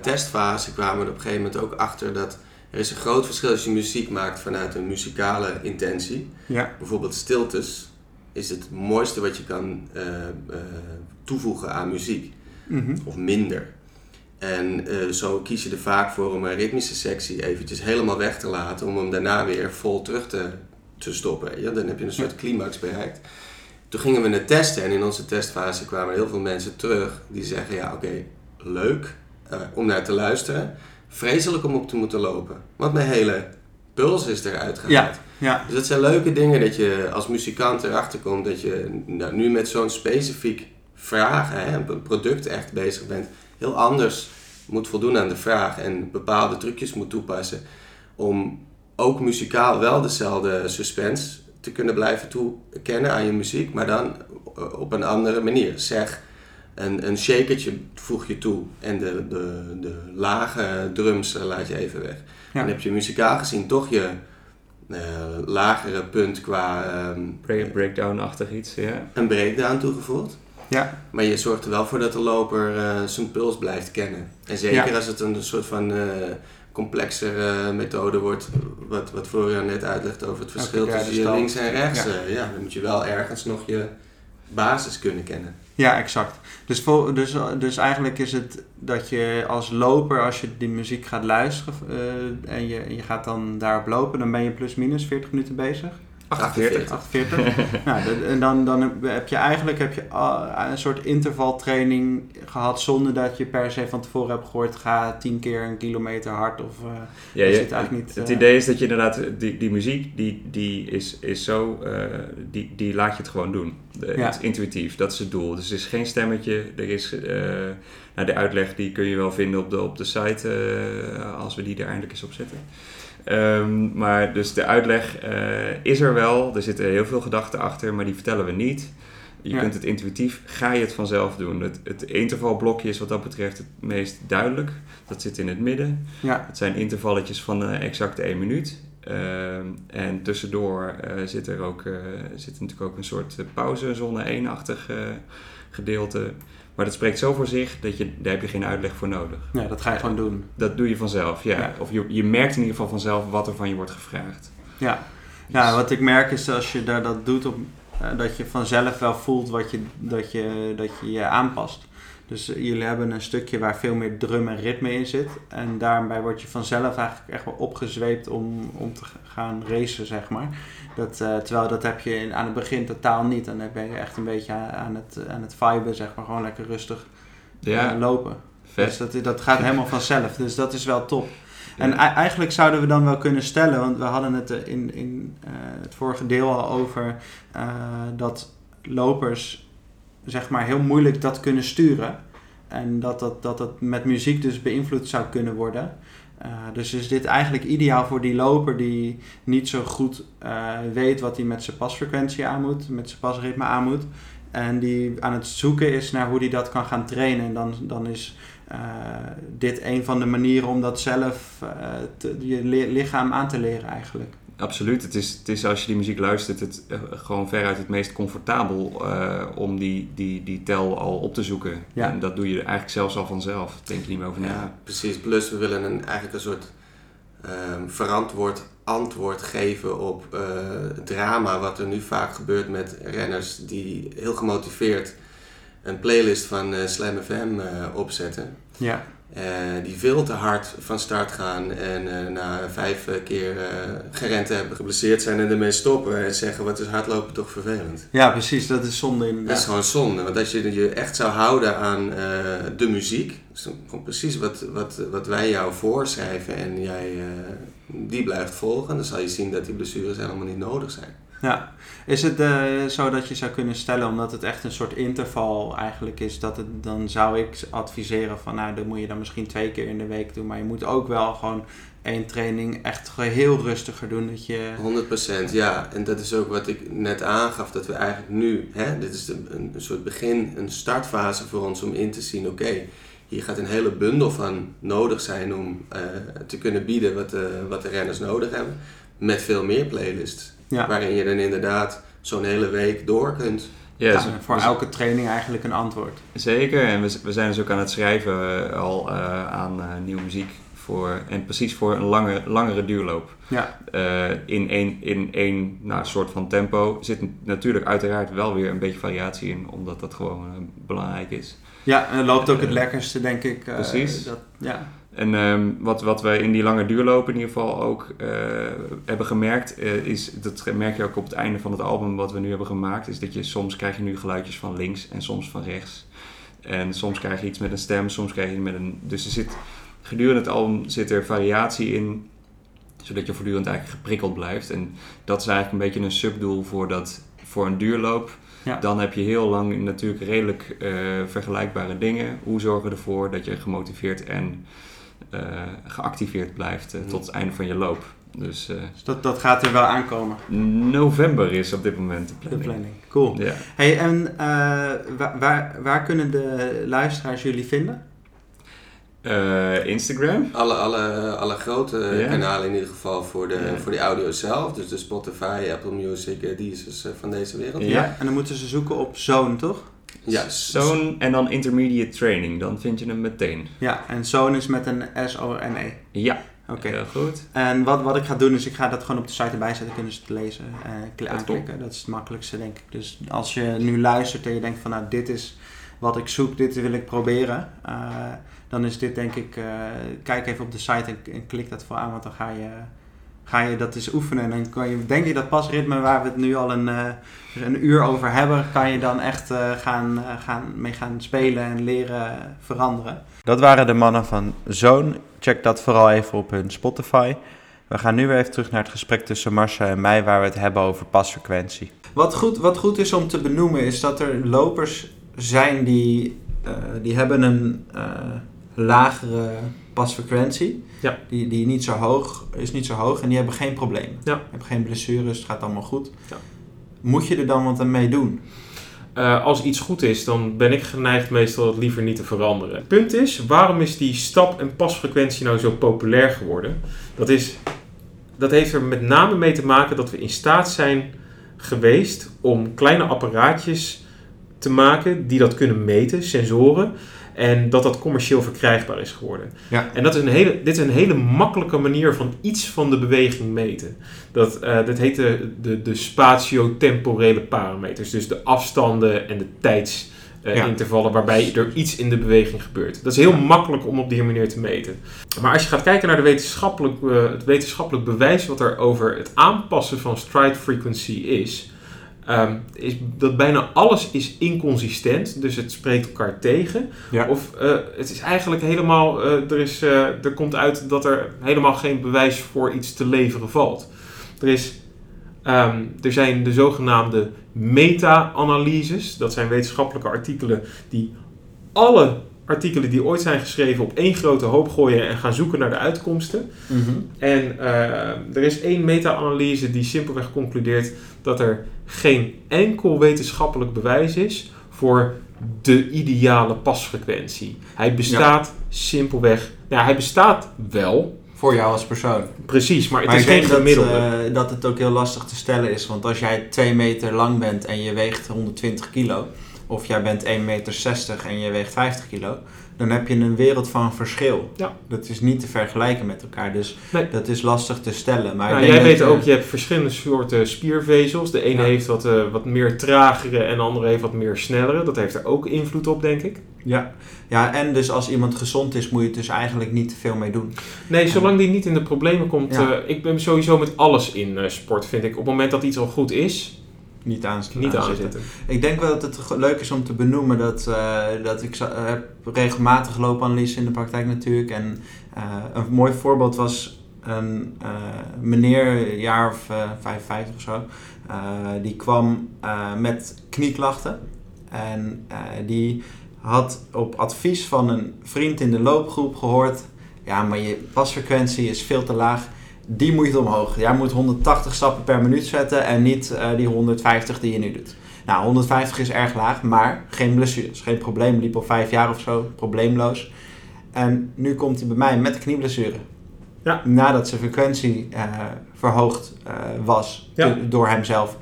testfase kwamen we er op een gegeven moment ook achter dat er is een groot verschil als je muziek maakt vanuit een muzikale intentie. Ja. Bijvoorbeeld stiltes is het mooiste wat je kan uh, uh, toevoegen aan muziek. Mm -hmm. Of minder. En uh, zo kies je er vaak voor om een ritmische sectie eventjes helemaal weg te laten. Om hem daarna weer vol terug te, te stoppen. Ja, dan heb je een soort climax bereikt. Toen gingen we het testen en in onze testfase kwamen heel veel mensen terug. Die zeggen, ja oké, okay, leuk om naar te luisteren vreselijk om op te moeten lopen. Want mijn hele puls is eruit gehaald. Ja, ja. Dus dat zijn leuke dingen dat je als muzikant erachter komt dat je nou, nu met zo'n specifiek vraag, hè, een product echt bezig bent, heel anders moet voldoen aan de vraag en bepaalde trucjes moet toepassen om ook muzikaal wel dezelfde suspense te kunnen blijven toekennen aan je muziek, maar dan op een andere manier. Zeg, een, een shakertje voeg je toe en de, de, de lage drums laat je even weg. Ja. Dan heb je muzikaal gezien toch je uh, lagere punt qua um, Break, breakdown-achtig iets, ja. een breakdown toegevoegd. Ja. Maar je zorgt er wel voor dat de loper uh, zijn puls blijft kennen. En zeker Ja. als het een soort van uh, complexere methode wordt, wat, wat Florian net uitlegt over het verschil tussen je links en rechts. Ja, dan moet je wel ergens nog je basis kunnen kennen. Ja, exact. Dus, dus, dus eigenlijk is het dat je als loper, als je die muziek gaat luisteren uh, en, je, je gaat dan daarop lopen, dan ben je plus minus 40 minuten bezig. 48. 48. nou, en dan, dan heb je eigenlijk heb je al een soort intervaltraining gehad zonder dat je per se van tevoren hebt gehoord ga 10 keer een kilometer hard of eh, Ja, je zit eigenlijk niet, het eh, idee is dat je inderdaad, die, die muziek, die, die is, is zo, eh, die, die laat je het gewoon doen. De- Ja. Het is intuïtief, dat is het doel. Dus er is geen stemmetje, er is, nou de uitleg die kun je wel vinden op de, op de site, als we die er eindelijk eens op zetten. Ehm, maar dus de uitleg eh, is er wel, er zitten heel veel gedachten achter, maar die vertellen we niet. Je Ja. kunt het intuïtief, ga je het vanzelf doen. Het, het intervalblokje is wat dat betreft het meest duidelijk. Dat zit in het midden. ja, Het zijn intervalletjes van eh, exact één minuut. Ehm, en tussendoor eh, zit er ook, zit natuurlijk ook een soort pauzezone 1-achtig eh, gedeelte. Maar dat spreekt zo voor zich dat je, daar heb je geen uitleg voor nodig. ja, dat ga je gewoon doen. Dat doe je vanzelf, ja. Ja. Of je, je merkt in ieder geval vanzelf wat er van je wordt gevraagd. Ja. ja, wat ik merk is als je daar dat doet, op, eh, dat je vanzelf wel voelt wat je, dat, je, dat je je aanpast. Dus eh, jullie hebben een stukje waar veel meer drum en ritme in zit. En daarbij word je vanzelf eigenlijk echt wel opgezweept om, om te gaan racen, zeg maar. Dat, eh, terwijl dat heb je in- aan het begin totaal niet. Dan ben je echt een beetje aan, het, aan het viben, zeg maar. Gewoon lekker rustig Ja, eh, lopen. Dus vet. dat, dat gaat helemaal vanzelf. Dus dat is wel top. En eigenlijk zouden we dan wel kunnen stellen, want we hadden het eh, in, in het vorige deel al over dat lopers zeg maar heel moeilijk dat kunnen sturen. En dat dat, dat dat met muziek dus beïnvloed zou kunnen worden. Uh, dus is dit eigenlijk ideaal voor die loper die niet zo goed uh, weet wat hij met zijn pasfrequentie aan moet, met zijn pasritme aan moet. En die aan het zoeken is naar hoe hij dat kan gaan trainen. En dan, dan is uh, dit een van de manieren om dat zelf je lichaam aan te leren eigenlijk. Absoluut. Het is, het is als je die muziek luistert, het, uh, gewoon veruit het meest comfortabel uh, om die, die, die tel al op te zoeken. Ja. En dat doe je eigenlijk zelfs al vanzelf. Denk je niet meer over na. Ja, precies. Plus we willen een, eigenlijk een soort um, verantwoord antwoord geven op uh, het drama wat er nu vaak gebeurt met renners die heel gemotiveerd een playlist van Slam FM opzetten. Ja. Uh, die veel te hard van start gaan en uh, na vijf uh, keer gerend hebben, geblesseerd zijn en ermee stoppen en zeggen wat is hardlopen toch vervelend. Ja, precies, dat is zonde inderdaad. Dat is gewoon zonde, want als je je echt zou houden aan de muziek, gewoon precies wat, wat, wat wij jou voorschrijven en jij die blijft volgen, dan zal je zien dat die blessures helemaal niet nodig zijn. Ja, is het uh, zo dat je zou kunnen stellen, omdat het echt een soort interval eigenlijk is, dat het, dan zou ik adviseren van nou, dat moet je dan misschien twee keer in de week doen, maar je moet ook wel gewoon één training echt heel rustiger doen. Dat je... 100% ja, en dat is ook wat ik net aangaf, dat we eigenlijk nu, hè, dit is een, een soort begin, een startfase voor ons om in te zien, oké, hier gaat een hele bundel van nodig zijn om uh, te kunnen bieden wat, uh, wat de renners nodig hebben, met veel meer playlists. Ja. Waarin je dan inderdaad zo'n hele week door kunt. Ja, dus, voor elke training eigenlijk een antwoord. Zeker, en we, we zijn dus ook aan het schrijven uh, al uh, aan uh, nieuwe muziek. Voor, en precies voor een lange, langere duurloop. Ja. in één, in één nou, soort van tempo zit natuurlijk uiteraard wel weer een beetje variatie in, omdat dat gewoon belangrijk is. Ja, en loopt ook het lekkerste, denk ik. precies. Dat, ja. En um, wat, wat we in die lange duurloop in ieder geval ook uh, hebben gemerkt, uh, is, dat merk je ook op het einde van het album wat we nu hebben gemaakt, is dat je soms krijg je nu geluidjes van links en soms van rechts. En soms krijg je iets met een stem, soms krijg je met een... Dus er zit, gedurende het album zit er variatie in, zodat je voortdurend eigenlijk geprikkeld blijft. En dat is eigenlijk een beetje een subdoel voor, dat, voor een duurloop. Ja. Dan heb je heel lang natuurlijk redelijk uh, vergelijkbare dingen. Hoe zorgen we ervoor dat je gemotiveerd en geactiveerd blijft uh, tot het einde van je loop. Dus, uh, dus dat, dat gaat er wel aankomen? November is op dit moment de planning. De planning, cool. Ja. Hey, en waar, waar, waar kunnen de luisteraars jullie vinden? Instagram. Alle, alle, alle grote yeah. kanalen in ieder geval voor de, yeah. voor de audio zelf. Dus de Spotify, Apple Music, die is van deze wereld. Ja. ja, en dan moeten ze zoeken op Zone, toch? Ja, Zone en dan intermediate training, dan vind je hem meteen. Ja, en Zone is met een S-O-N-E. Ja, oké. Heel goed. En wat, wat ik ga doen is, ik ga dat gewoon op de site erbij zetten, kunnen ze het lezen en uh, aanklikken. Dat is het makkelijkste, denk ik. Dus als je nu luistert en je denkt van, nou, dit is wat ik zoek, dit wil ik proberen. Uh, dan is dit denk ik, uh, kijk even op de site en, en, klik dat voor aan, want dan ga je ga je dat eens oefenen. En dan kan je, denk je dat pasritme waar we het nu al een, uh, een uur over hebben, kan je dan echt uh, gaan, uh, gaan, mee gaan spelen en leren veranderen. Dat waren de mannen van Zoon. Check dat vooral even op hun Spotify. We gaan nu weer even terug naar het gesprek tussen Marcia en mij, waar we het hebben over pasfrequentie. Wat goed, wat goed is om te benoemen, is dat er lopers zijn die, die hebben een lagere pasfrequentie. Ja. Die, die niet zo hoog, is niet zo hoog en die hebben geen probleem. Ja. Hebben geen blessures, het gaat allemaal goed. Ja. Moet je er dan wat aan mee doen? Uh, als iets goed is, dan ben ik geneigd meestal het liever niet te veranderen. Het punt is, waarom is die stap- en pasfrequentie nou zo populair geworden? Dat, is, dat heeft er met name mee te maken dat we in staat zijn geweest om kleine apparaatjes te maken die dat kunnen meten, sensoren. En dat dat commercieel verkrijgbaar is geworden. Ja. En dat is een hele, dit is een hele makkelijke manier van iets van de beweging meten. Dat, uh, dat heet de, de, de spatio-temporele parameters. Dus de afstanden en de tijdsintervallen uh, waarbij er iets in de beweging gebeurt. Dat is heel makkelijk om op die manier te meten. Maar als je gaat kijken naar de wetenschappelijk, uh, het wetenschappelijk bewijs wat er over het aanpassen van stride frequency is Um, is dat bijna alles is inconsistent, dus het spreekt elkaar tegen. Of uh, het is eigenlijk helemaal, uh, er, is, uh, er komt uit dat er helemaal geen bewijs voor iets te leveren valt. Er, is, um, er zijn de zogenaamde meta-analyses, dat zijn wetenschappelijke artikelen die alle artikelen die ooit zijn geschreven op één grote hoop gooien en gaan zoeken naar de uitkomsten. Mhm. En eh, er is één meta-analyse die simpelweg concludeert dat er geen enkel wetenschappelijk bewijs is voor de ideale pasfrequentie. Hij bestaat simpelweg, ja, hij bestaat wel, Voor jou als persoon. precies, maar het maar is geen denk dat, eh, dat het ook heel lastig te stellen is. Want als jij 2 meter lang bent en je weegt 120 kilo, of jij bent 1,60 meter en je weegt 50 kilo, dan heb je een wereld van verschil. Ja. Dat is niet te vergelijken met elkaar, dus Nee. dat is lastig te stellen. Maar Nou, jij weet je- ook, je hebt verschillende soorten spiervezels. De ene Ja. heeft wat, eh, wat meer tragere en de andere heeft wat meer snellere. Dat heeft er ook invloed op, denk ik. Ja. ja, en dus als iemand gezond is, moet je het dus eigenlijk niet te veel mee doen. Nee, zolang die niet in de problemen komt. Ja. eh, ik ben sowieso met alles in eh, sport, vind ik. Op het moment dat iets al goed is, Niet aan niet aanzitten. Ik denk wel dat het leuk is om te benoemen dat, eh, dat ik heb regelmatig loopanalyse in de praktijk natuurlijk. En eh, een mooi voorbeeld was een eh, meneer, een jaar of eh 55 of zo, die kwam met knieklachten. En die had op advies van een vriend in de loopgroep gehoord, ja maar je pasfrequentie is veel te laag. Die moet je omhoog. Jij moet 180 stappen per minuut zetten en niet eh, die 150 die je nu doet. Nou, 150 is erg laag, maar geen blessures, geen probleem. Liep al vijf jaar of zo, probleemloos. En nu komt hij bij mij met knieblessure. Ja. Nadat zijn frequentie eh, verhoogd eh, was Ja. door hemzelf.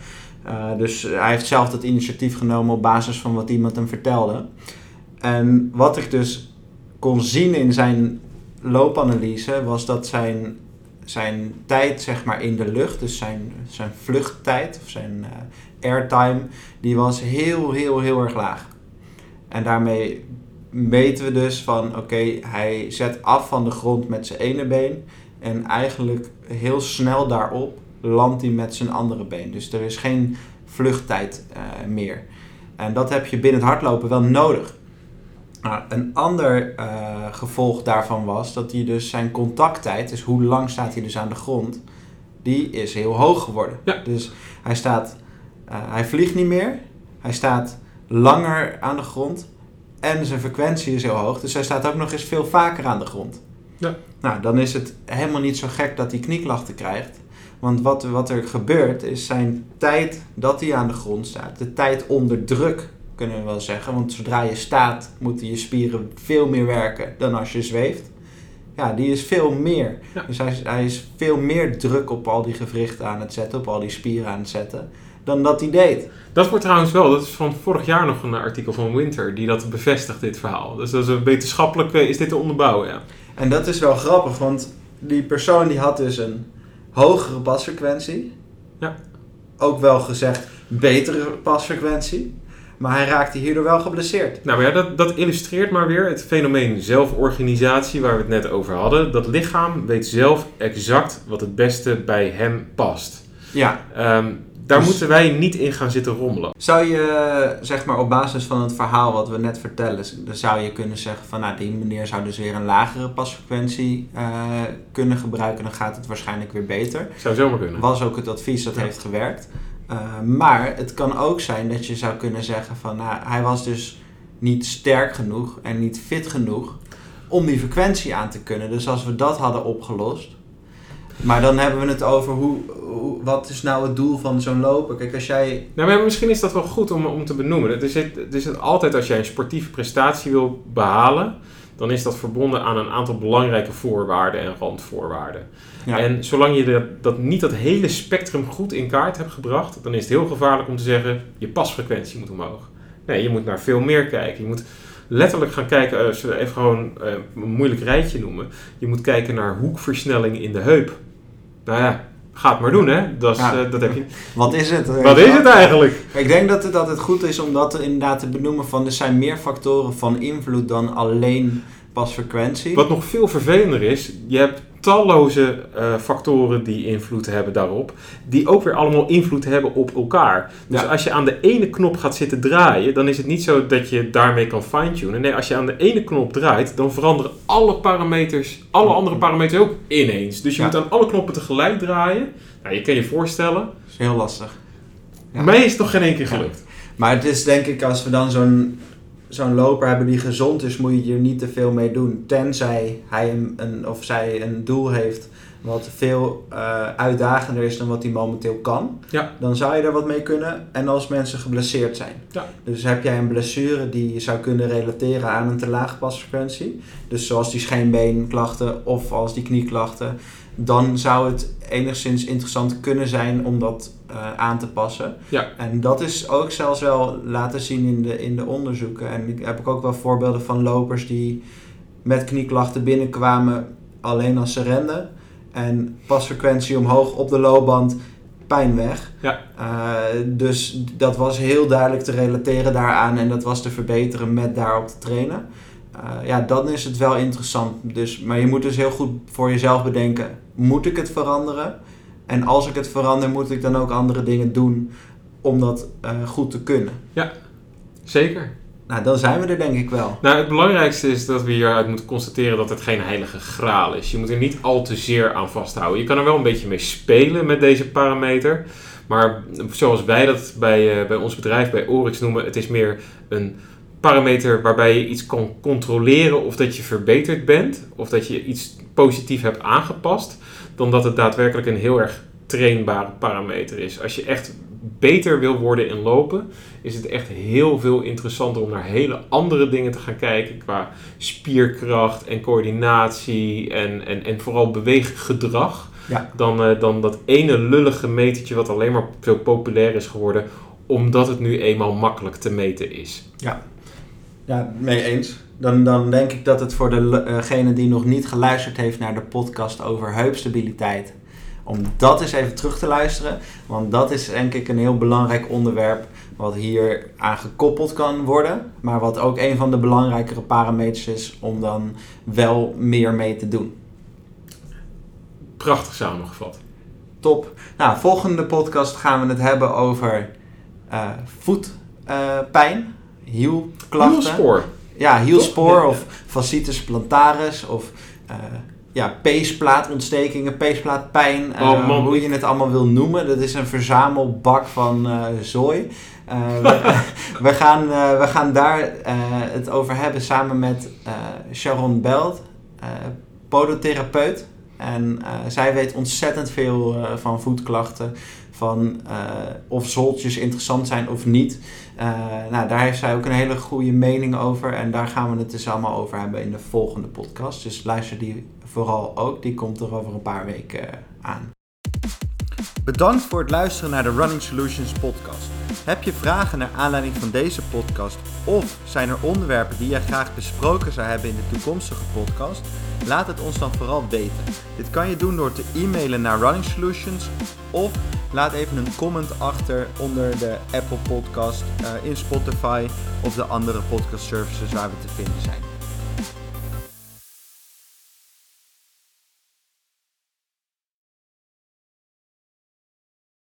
Dus hij heeft zelf dat initiatief genomen op basis van wat iemand hem vertelde. En wat ik dus kon zien in zijn loopanalyse was dat zijn, zijn tijd zeg maar in de lucht, dus zijn, zijn vluchttijd of zijn eh, airtime, die was heel, heel, heel erg laag. En daarmee meten we dus van, oké, hij zet af van de grond met zijn ene been en eigenlijk heel snel daarop landt hij met zijn andere been. Dus er is geen vluchttijd eh, meer. En dat heb je binnen het hardlopen wel nodig. Nou, een ander eh, gevolg daarvan was dat hij dus zijn contacttijd, dus hoe lang staat hij dus aan de grond, die is heel hoog geworden. Ja. Dus hij staat, eh, hij vliegt niet meer, hij staat langer aan de grond en zijn frequentie is heel hoog, dus hij staat ook nog eens veel vaker aan de grond. Ja. Nou, dan is het helemaal niet zo gek dat hij knieklachten krijgt. Want wat, wat er gebeurt is zijn tijd dat hij aan de grond staat, de tijd onder druk kunnen we wel zeggen. Want zodra je staat, moeten je spieren veel meer werken dan als je zweeft. Ja, die is veel meer. Ja. Dus hij is, hij is veel meer druk op al die gewrichten aan het zetten, op al die spieren aan het zetten, dan dat hij deed. Dat wordt trouwens wel, dat is van vorig jaar nog een artikel van Winter die dat bevestigt, dit verhaal. Dus dat is een wetenschappelijk is dit te onderbouwen, ja. En dat is wel grappig, want die persoon die had dus een hogere pasfrequentie. Ja. Ook wel gezegd betere pasfrequentie. Maar hij raakte hierdoor wel geblesseerd. Nou, ja, dat, dat illustreert maar weer het fenomeen zelforganisatie waar we het net over hadden. Dat lichaam weet zelf exact wat het beste bij hem past. Ja. Ehm, daar Dus- moeten wij niet in gaan zitten rommelen. Zou je, zeg maar, op basis van het verhaal wat we net vertellen, dan zou je kunnen zeggen van, nou, die meneer zou dus weer een lagere pasfrequentie eh, kunnen gebruiken. Dan gaat het waarschijnlijk weer beter. Zou zomaar kunnen. was ook het advies dat Ja. heeft gewerkt. Uh, maar het kan ook zijn dat je zou kunnen zeggen van nou, hij was dus niet sterk genoeg en niet fit genoeg om die frequentie aan te kunnen. Dus als we dat hadden opgelost. Maar dan hebben we het over hoe, wat is nou het doel van zo'n loper. Kijk, als jij. Nou, maar misschien is dat wel goed om, om te benoemen. Het is, het, het is het altijd als jij een sportieve prestatie wil behalen, dan is dat verbonden aan een aantal belangrijke voorwaarden en randvoorwaarden. Ja, En zolang je dat, dat niet dat hele spectrum goed in kaart hebt gebracht, dan is het heel gevaarlijk om te zeggen, je pasfrequentie moet omhoog. Nee, je moet naar veel meer kijken. Je moet letterlijk gaan kijken, als we even gewoon eh, een moeilijk rijtje noemen. Je moet kijken naar hoekversnelling in de heup. Nou ja, ga het maar doen hè. Dat, is, Ja. eh, dat heb je. wat is het? Wat is het eigenlijk? Ik denk dat het, dat het goed is om dat inderdaad te benoemen van er zijn meer factoren van invloed dan alleen pasfrequentie. Wat nog veel vervelender is, je hebt talloze eh, factoren die invloed hebben daarop, die ook weer allemaal invloed hebben op elkaar. Dus Ja. als je aan de ene knop gaat zitten draaien, dan is het niet zo dat je daarmee kan fine-tunen. Nee, als je aan de ene knop draait, dan veranderen alle parameters, alle andere parameters ook ineens. Dus je Ja. moet aan alle knoppen tegelijk draaien. Nou, je kan je voorstellen, Dat is heel lastig. Ja. mij is het nog geen één keer gelukt. Maar het is denk ik als we dan zo'n zo'n loper hebben die gezond is, moet je er niet te veel mee doen. Tenzij hij een, een, of zij een doel heeft wat veel uh, uitdagender is dan wat hij momenteel kan. Ja. Dan zou je er wat mee kunnen. En als mensen geblesseerd zijn. Ja. Dus heb jij een blessure die je zou kunnen relateren aan een te lage pasfrequentie. Dus zoals die scheenbeenklachten of als die knieklachten. Dan zou het enigszins interessant kunnen zijn om dat uh, aan te passen. Ja. En dat is ook zelfs wel laten zien in de, in de onderzoeken. En ik heb ik ook wel voorbeelden van lopers die met knieklachten binnenkwamen alleen als ze renden. En pasfrequentie omhoog op de loopband, pijn weg. Ja. Uh, dus dat was heel duidelijk te relateren daaraan en dat was te verbeteren met daarop te trainen. Uh, ja, dan is het wel interessant. Dus, maar je moet dus heel goed voor jezelf bedenken: moet ik het veranderen? En als ik het verander, moet ik dan ook andere dingen doen om dat uh, goed te kunnen? Ja, zeker. Nou, dan zijn we er denk ik wel. Nou, het belangrijkste is dat we hieruit moeten constateren dat het geen heilige graal is. Je moet er niet al te zeer aan vasthouden. Je kan er wel een beetje mee spelen met deze parameter. Maar zoals wij dat bij, uh, bij ons bedrijf, bij Orix noemen, het is meer een parameter waarbij je iets kan controleren of dat je verbeterd bent. Of dat je iets positief hebt aangepast. Dan dat het daadwerkelijk een heel erg trainbare parameter is. Als je echt beter wil worden in lopen, is het echt heel veel interessanter om naar hele andere dingen te gaan kijken qua spierkracht en coördinatie en, en, en vooral beweeggedrag. Ja. Dan, uh, dan dat ene lullige metertje wat alleen maar zo populair is geworden, omdat het nu eenmaal makkelijk te meten is. Ja, ja mee eens. Dan, dan denk ik dat het voor degene die nog niet geluisterd heeft naar de podcast over heupstabiliteit, om dat eens even terug te luisteren. Want dat is denk ik een heel belangrijk onderwerp wat hier aan gekoppeld kan worden. Maar wat ook een van de belangrijkere parameters is om dan wel meer mee te doen. Prachtig samengevat. Top. Nou, volgende podcast gaan we het hebben over uh, voetpijn, uh, hielklachten. Hielspoor. Ja, hielspoor of fasciitis plantaris of... Uh, ja, peesplaatontstekingen, peesplaatpijn, uh, oh, man. hoe je het allemaal wil noemen. Dat is een verzamelbak van uh, zooi. We, we, gaan, we gaan daar het over hebben samen met Sharon Belt, podotherapeut. En zij weet ontzettend veel van voetklachten, van of zoltjes interessant zijn of niet. Nou, daar heeft zij ook een hele goede mening over. En daar gaan we het dus allemaal over hebben in de volgende podcast. Dus luister die vooral ook. Die komt er over een paar weken uh, aan. Bedankt voor het luisteren naar de Running Solutions podcast. Heb je vragen naar aanleiding van deze podcast of zijn er onderwerpen die jij graag besproken zou hebben in de toekomstige podcast? Laat het ons dan vooral weten. Dit kan je doen door te e-mailen naar Running Solutions of laat even een comment achter onder de Apple Podcast, uh, in Spotify of de andere podcast services waar we te vinden zijn.